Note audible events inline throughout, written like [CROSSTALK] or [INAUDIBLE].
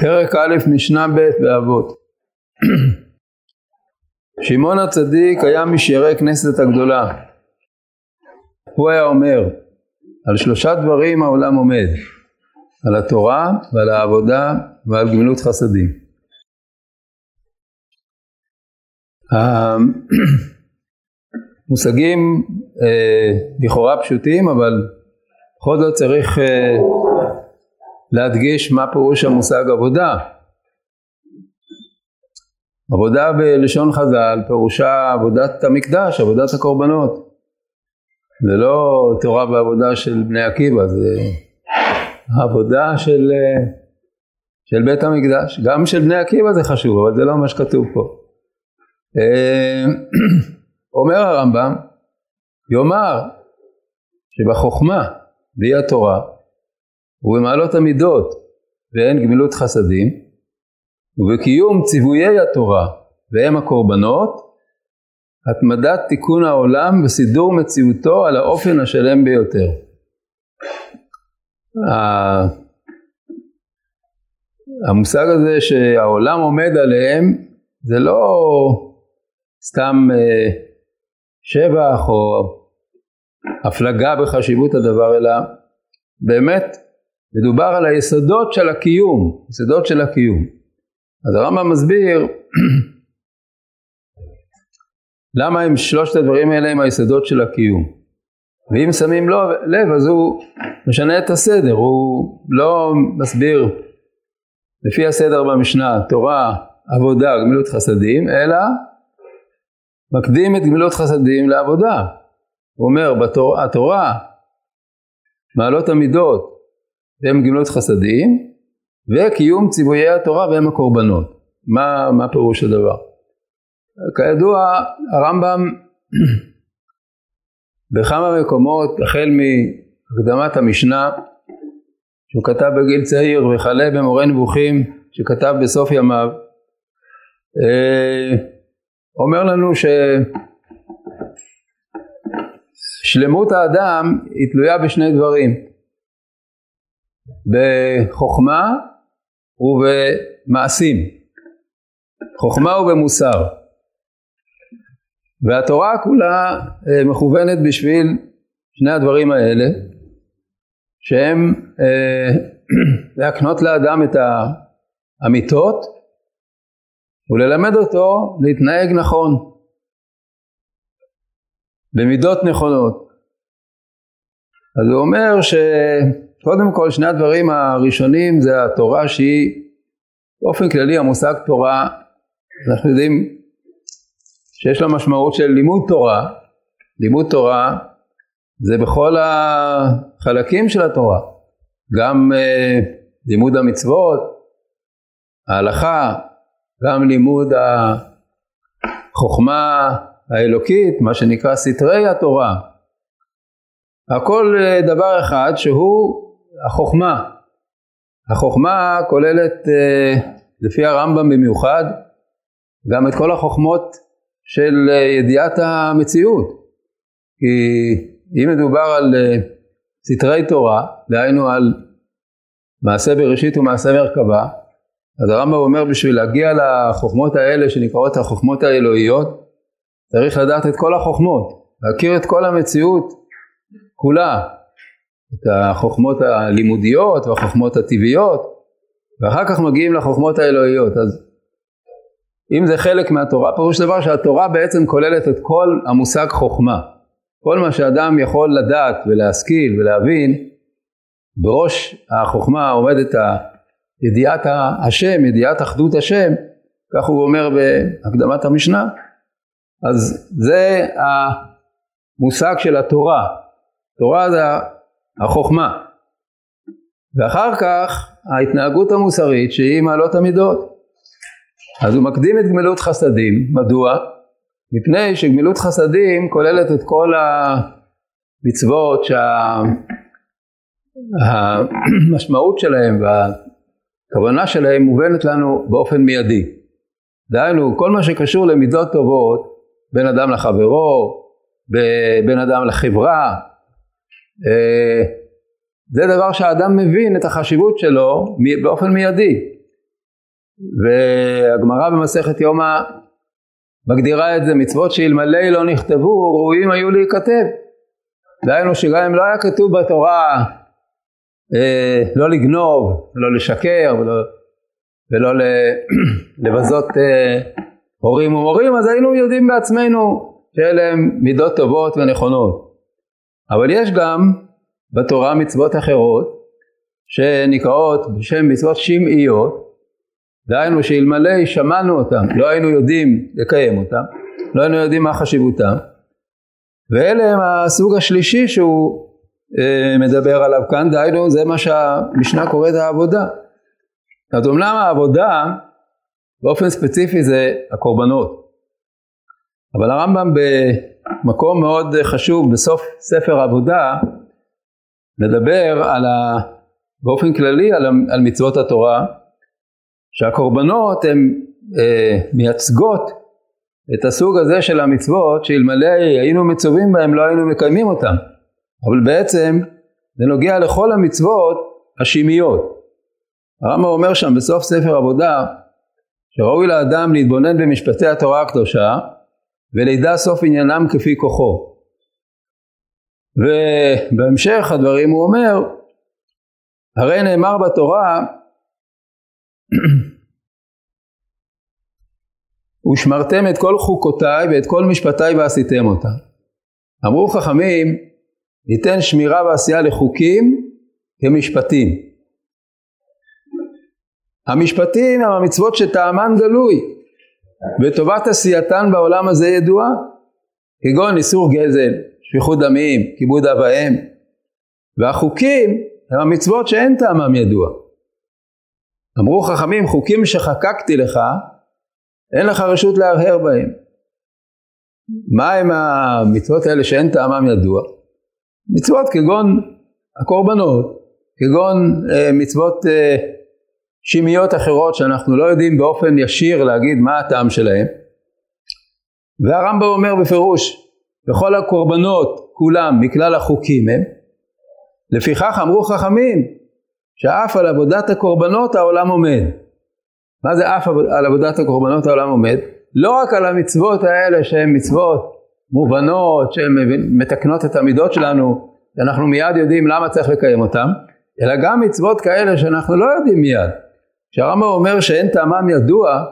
פרק א' משנה ב' באבות. שמעון הצדיק היה משיירי כנסת הגדולה. הוא היה אומר על שלושה דברים העולם עומד על התורה ועל העבודה ועל גמילות חסדים. המושגים אה, לכאורה פשוטים אבל בכל זאת צריך אה, להדגיש מה פירוש המושג עבודה. עבודה בלשון חז"ל פירושה עבודת המקדש, עבודת הקורבנות. זה לא תורה ועבודה של בני עקיבא, זה עבודה של, של בית המקדש. גם של בני עקיבא זה חשוב, אבל זה לא מה שכתוב פה. [CLEARS THROAT] אומר הרמב"ם, יאמר שבחוכמה והיא התורה ובמעלות המידות ואין גמילות חסדים, ובקיום ציוויי התורה והם הקורבנות, התמדת תיקון העולם וסידור מציאותו על האופן השלם ביותר. המושג הזה שהעולם עומד עליהם זה לא סתם אה, שבח או הפלגה בחשיבות הדבר אלא באמת מדובר על היסודות של הקיום, יסודות של הקיום. אז הרמב"ם מסביר [CLEARS THROAT] למה הם שלושת הדברים האלה הם היסודות של הקיום. ואם שמים לו לב אז הוא משנה את הסדר, הוא לא מסביר לפי הסדר במשנה תורה, עבודה, גמילות חסדים, אלא מקדים את גמילות חסדים לעבודה. הוא אומר בתורה, התורה, מעלות המידות, והם גמלות חסדים, וקיום ציוויי התורה והם הקורבנות. מה, מה פירוש הדבר? כידוע הרמב"ם [CLEARS THROAT] בכמה מקומות החל מהקדמת המשנה שהוא כתב בגיל צעיר וכלה במורה נבוכים שכתב בסוף ימיו אה, אומר לנו ששלמות האדם היא תלויה בשני דברים בחוכמה ובמעשים, חוכמה ובמוסר. והתורה כולה אה, מכוונת בשביל שני הדברים האלה, שהם אה, [CLEARS THROAT] להקנות לאדם את האמיתות וללמד אותו להתנהג נכון, במידות נכונות. אז הוא אומר ש... קודם כל שני הדברים הראשונים זה התורה שהיא באופן כללי המושג תורה אנחנו יודעים שיש לה משמעות של לימוד תורה. לימוד תורה זה בכל החלקים של התורה. גם אה, לימוד המצוות ההלכה גם לימוד החוכמה האלוקית מה שנקרא סתרי התורה. הכל אה, דבר אחד שהוא החוכמה. החוכמה כוללת אה, לפי הרמב"ם במיוחד גם את כל החוכמות של אה, ידיעת המציאות. כי אם מדובר על אה, סתרי תורה, דהיינו על מעשה בראשית ומעשה מרכבה, אז הרמב"ם אומר בשביל להגיע לחוכמות האלה שנקראות החוכמות האלוהיות, צריך לדעת את כל החוכמות, להכיר את כל המציאות כולה, את החוכמות הלימודיות והחוכמות הטבעיות ואחר כך מגיעים לחוכמות האלוהיות אז אם זה חלק מהתורה פירוש דבר שהתורה בעצם כוללת את כל המושג חוכמה כל מה שאדם יכול לדעת ולהשכיל ולהבין בראש החוכמה עומדת ידיעת השם, ידיעת אחדות השם, כך הוא אומר בהקדמת המשנה. אז זה המושג של התורה. תורה זה החוכמה. ואחר כך ההתנהגות המוסרית שהיא מעלות המידות. אז הוא מקדים את גמילות חסדים, מדוע? מפני שגמילות חסדים כוללת את כל המצוות שהמשמעות שה... שלהם והכוונה שלהם מובנת לנו באופן מיידי. דהיינו כל מה שקשור למידות טובות בין אדם לחברו, בין אדם לחברה, זה דבר שהאדם מבין את החשיבות שלו באופן מיידי. והגמרא במסכת יומא מגדירה את זה מצוות שאלמלא לא נכתבו ראויים היו להיכתב. דהיינו שגם אם לא היה כתוב בתורה אה, לא לגנוב, לא לשקר ולא, ולא [CLEARS THROAT] לבזות אה, הורים ומורים, אז היינו יודעים בעצמנו שאלה הם מידות טובות ונכונות. אבל יש גם בתורה מצוות אחרות שנקראות בשם מצוות שמעיות, דהיינו שאלמלא שמענו אותם, לא היינו יודעים לקיים אותם, לא היינו יודעים מה חשיבותם, ואלה הם הסוג השלישי שהוא אה, מדבר עליו כאן, דהיינו זה מה שהמשנה קוראת העבודה. אז אומנם העבודה באופן ספציפי זה הקורבנות, אבל הרמב"ם במקום מאוד חשוב בסוף ספר עבודה מדבר על ה... באופן כללי על, על מצוות התורה שהקורבנות הן אה, מייצגות את הסוג הזה של המצוות שאלמלא היינו מצווים בהם לא היינו מקיימים אותם. אבל בעצם זה נוגע לכל המצוות השמיות הרמב"ם אומר שם בסוף ספר עבודה שראוי לאדם להתבונן במשפטי התורה הקדושה ולידע סוף עניינם כפי כוחו ובהמשך הדברים הוא אומר הרי נאמר בתורה [CLEARS THROAT] ושמרתם את כל חוקותיי ואת כל משפטיי ועשיתם אותם. אמרו חכמים ניתן שמירה ועשייה לחוקים כמשפטים. המשפטים הם המצוות שטעמן גלוי וטובת עשייתן בעולם הזה ידועה כגון איסור גזל, שפיכות דמים, כיבוד אב ואם והחוקים הם המצוות שאין טעמם ידוע. אמרו חכמים חוקים שחקקתי לך אין לך רשות להרהר בהם. מה הם המצוות האלה שאין טעמם ידוע? מצוות כגון הקורבנות, כגון אה, מצוות אה, שמיות אחרות שאנחנו לא יודעים באופן ישיר להגיד מה הטעם שלהם. והרמב"ם אומר בפירוש, בכל הקורבנות כולם מכלל החוקים הם, לפיכך אמרו חכמים שאף על עבודת הקורבנות העולם עומד. מה זה אף על עבודת הקורבנות העולם עומד? לא רק על המצוות האלה שהן מצוות מובנות, שהן מתקנות את המידות שלנו, שאנחנו מיד יודעים למה צריך לקיים אותן, אלא גם מצוות כאלה שאנחנו לא יודעים מיד. כשהרמב"ם אומר שאין טעמם ידוע,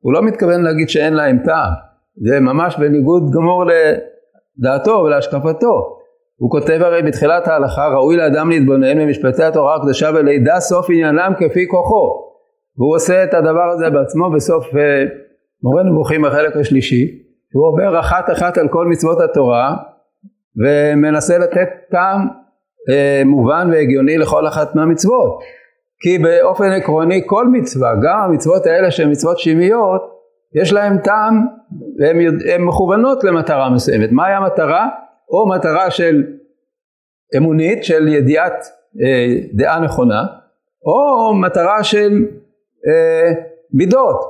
הוא לא מתכוון להגיד שאין להם טעם. זה ממש בניגוד גמור לדעתו ולהשקפתו. הוא כותב הרי בתחילת ההלכה, ראוי לאדם להתבונן במשפטי התורה הקדושה ולידע סוף עניינם כפי כוחו. והוא עושה את הדבר הזה בעצמו בסוף uh, מורה נבוכים בחלק השלישי, הוא עובר אחת אחת על כל מצוות התורה ומנסה לתת טעם uh, מובן והגיוני לכל אחת מהמצוות. כי באופן עקרוני כל מצווה, גם המצוות האלה שהן מצוות שמיות, יש להן טעם והן מכוונות למטרה מסוימת. מהי המטרה? או מטרה של אמונית, של ידיעת אה, דעה נכונה, או מטרה של אה, מידות,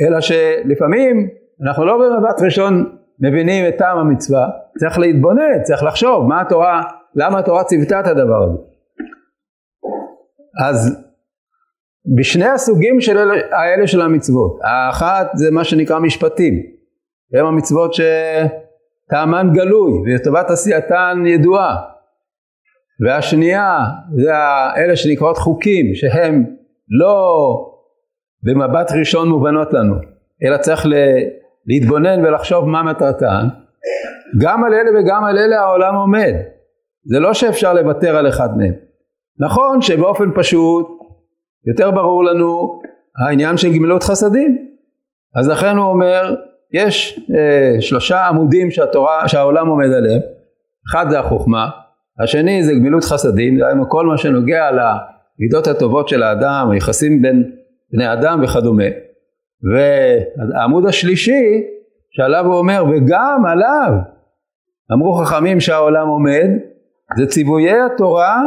אלא שלפעמים אנחנו לא במבט ראשון מבינים את טעם המצווה, צריך להתבונן, צריך לחשוב מה התורה, למה התורה ציוותה את הדבר הזה. אז בשני הסוגים של אלה, האלה של המצוות, האחת זה מה שנקרא משפטים, הם המצוות שטעמן גלוי וטובת עשייתן ידועה, והשנייה זה אלה שנקראות חוקים שהם לא במבט ראשון מובנות לנו, אלא צריך להתבונן ולחשוב מה מטרתן, גם על אלה וגם על אלה העולם עומד, זה לא שאפשר לוותר על אחד מהם. נכון שבאופן פשוט יותר ברור לנו העניין של גמילות חסדים, אז לכן הוא אומר יש אה, שלושה עמודים שהתורה, שהעולם עומד עליהם, אחד זה החוכמה, השני זה גמילות חסדים, דהיינו כל מה שנוגע למידות הטובות של האדם, היחסים בין בני אדם וכדומה. והעמוד השלישי שעליו הוא אומר וגם עליו אמרו חכמים שהעולם עומד זה ציוויי התורה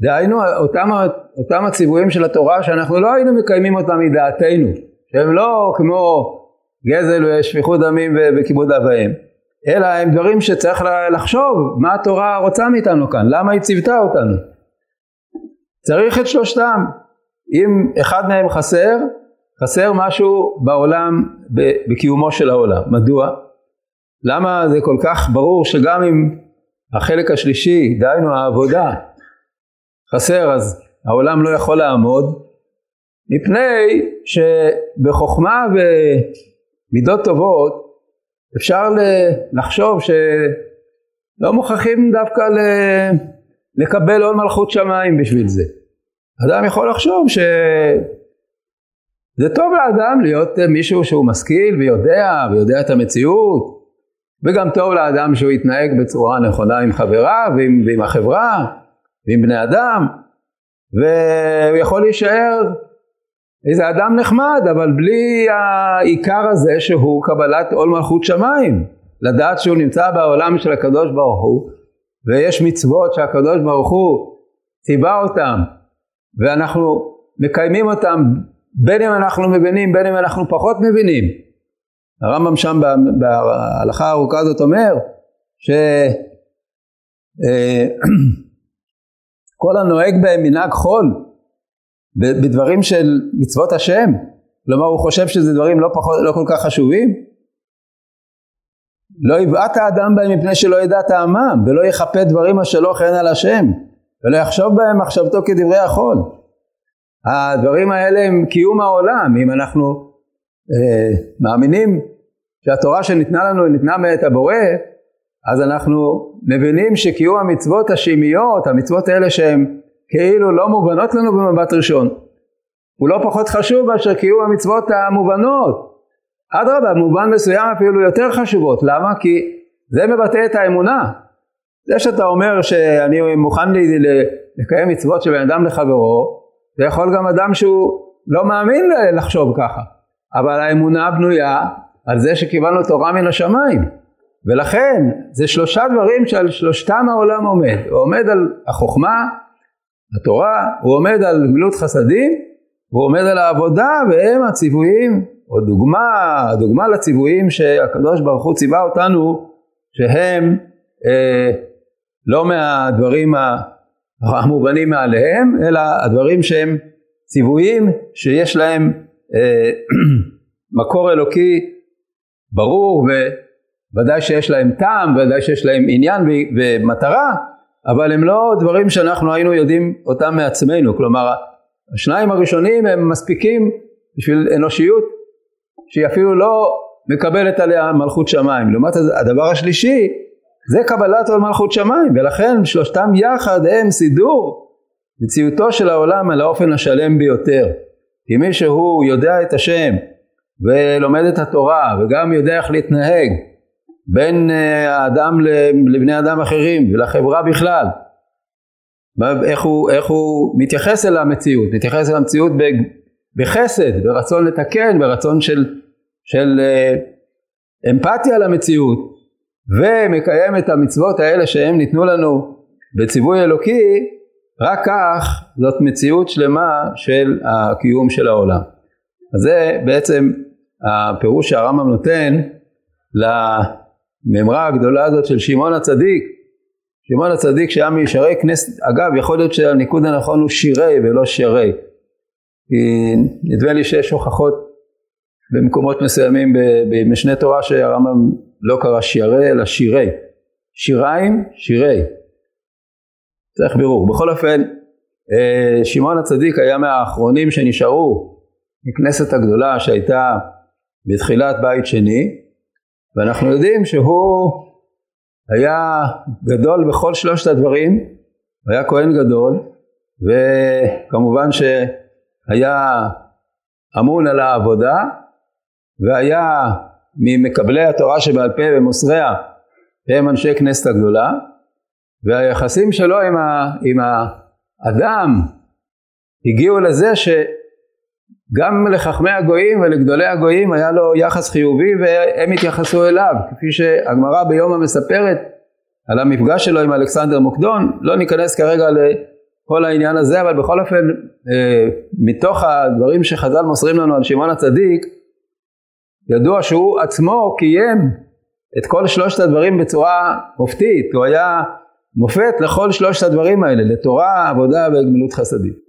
דהיינו אותם, אותם הציוויים של התורה שאנחנו לא היינו מקיימים אותם מדעתנו שהם לא כמו גזל ושפיכות דמים וכיבוד אב ואם אלא הם דברים שצריך לחשוב מה התורה רוצה מאיתנו כאן למה היא ציוותה אותנו צריך את שלושתם אם אחד מהם חסר חסר משהו בעולם, בקיומו של העולם. מדוע? למה זה כל כך ברור שגם אם החלק השלישי, דהיינו העבודה, חסר אז העולם לא יכול לעמוד, מפני שבחוכמה ומידות טובות אפשר לחשוב שלא מוכרחים דווקא לקבל עול מלכות שמיים בשביל זה. אדם יכול לחשוב שזה טוב לאדם להיות מישהו שהוא משכיל ויודע ויודע את המציאות וגם טוב לאדם שהוא יתנהג בצורה נכונה עם חבריו ועם, ועם החברה ועם בני אדם והוא יכול להישאר איזה אדם נחמד אבל בלי העיקר הזה שהוא קבלת עול מלכות שמיים. לדעת שהוא נמצא בעולם של הקדוש ברוך הוא ויש מצוות שהקדוש ברוך הוא ציווה אותם ואנחנו מקיימים אותם בין אם אנחנו מבינים בין אם אנחנו פחות מבינים. הרמב"ם שם בהלכה הארוכה הזאת אומר שכל אה, הנוהג בהם מנהג חול בדברים של מצוות השם. כלומר הוא חושב שזה דברים לא, פחות, לא כל כך חשובים. לא יבעט האדם בהם מפני שלא ידע טעמם ולא יכפה דברים אשר לא חן על השם ולא יחשוב בהם מחשבתו כדברי החול. הדברים האלה הם קיום העולם. אם אנחנו אה, מאמינים שהתורה שניתנה לנו ניתנה מאת הבורא, אז אנחנו מבינים שקיום המצוות השמיות, המצוות האלה שהן כאילו לא מובנות לנו במבט ראשון, הוא לא פחות חשוב מאשר קיום המצוות המובנות. אדרבה, במובן מסוים אפילו יותר חשובות. למה? כי זה מבטא את האמונה. זה שאתה אומר שאני מוכן לי לקיים מצוות של בן אדם לחברו, זה יכול גם אדם שהוא לא מאמין לחשוב ככה. אבל האמונה בנויה על זה שקיבלנו תורה מן השמיים. ולכן זה שלושה דברים שעל שלושתם העולם עומד. הוא עומד על החוכמה, התורה, הוא עומד על גמילות חסדים, והוא עומד על העבודה, והם הציוויים, או דוגמה, דוגמה לציוויים שהקדוש ברוך הוא ציווה אותנו, שהם אה, לא מהדברים המובנים מעליהם, אלא הדברים שהם ציוויים שיש להם אה, [CLEARS THROAT] מקור אלוקי ברור וודאי שיש להם טעם, ודאי שיש להם עניין ומטרה, אבל הם לא דברים שאנחנו היינו יודעים אותם מעצמנו, כלומר השניים הראשונים הם מספיקים בשביל אנושיות שהיא אפילו לא מקבלת עליה מלכות שמיים. לעומת הדבר השלישי זה קבלת עול מלכות שמיים ולכן שלושתם יחד הם סידור מציאותו של העולם על האופן השלם ביותר. כי מי שהוא יודע את השם ולומד את התורה וגם יודע איך להתנהג בין אה, האדם לבני אדם אחרים ולחברה בכלל איך הוא, איך הוא מתייחס אל המציאות, מתייחס אל המציאות בחסד, ברצון לתקן, ברצון של, של אה, אמפתיה למציאות ומקיים את המצוות האלה שהם ניתנו לנו בציווי אלוקי רק כך זאת מציאות שלמה של הקיום של העולם. אז זה בעצם הפירוש שהרמב"ם נותן למימרה הגדולה הזאת של שמעון הצדיק. שמעון הצדיק שהיה מישרי כנסת, אגב יכול להיות שהניקוד הנכון הוא שירי ולא שרי. כי נדמה לי שיש הוכחות במקומות מסוימים במשנה תורה שהרמב"ם לא קרא שירי אלא שירי. שיריים, שירי. צריך בירור. בכל אופן, אה, שמעון הצדיק היה מהאחרונים שנשארו מכנסת הגדולה שהייתה בתחילת בית שני, ואנחנו יודעים שהוא היה גדול בכל שלושת הדברים, היה כהן גדול, וכמובן שהיה אמון על העבודה, והיה ממקבלי התורה שבעל פה ומוסריה, הם אנשי כנסת הגדולה, והיחסים שלו עם, ה, עם האדם הגיעו לזה ש... גם לחכמי הגויים ולגדולי הגויים היה לו יחס חיובי והם התייחסו אליו. כפי שהגמרא ביומא מספרת על המפגש שלו עם אלכסנדר מוקדון לא ניכנס כרגע לכל העניין הזה אבל בכל אופן אה, מתוך הדברים שחז"ל מוסרים לנו על שמעון הצדיק ידוע שהוא עצמו קיים את כל שלושת הדברים בצורה מופתית. הוא היה מופת לכל שלושת הדברים האלה לתורה עבודה וגמילות חסדים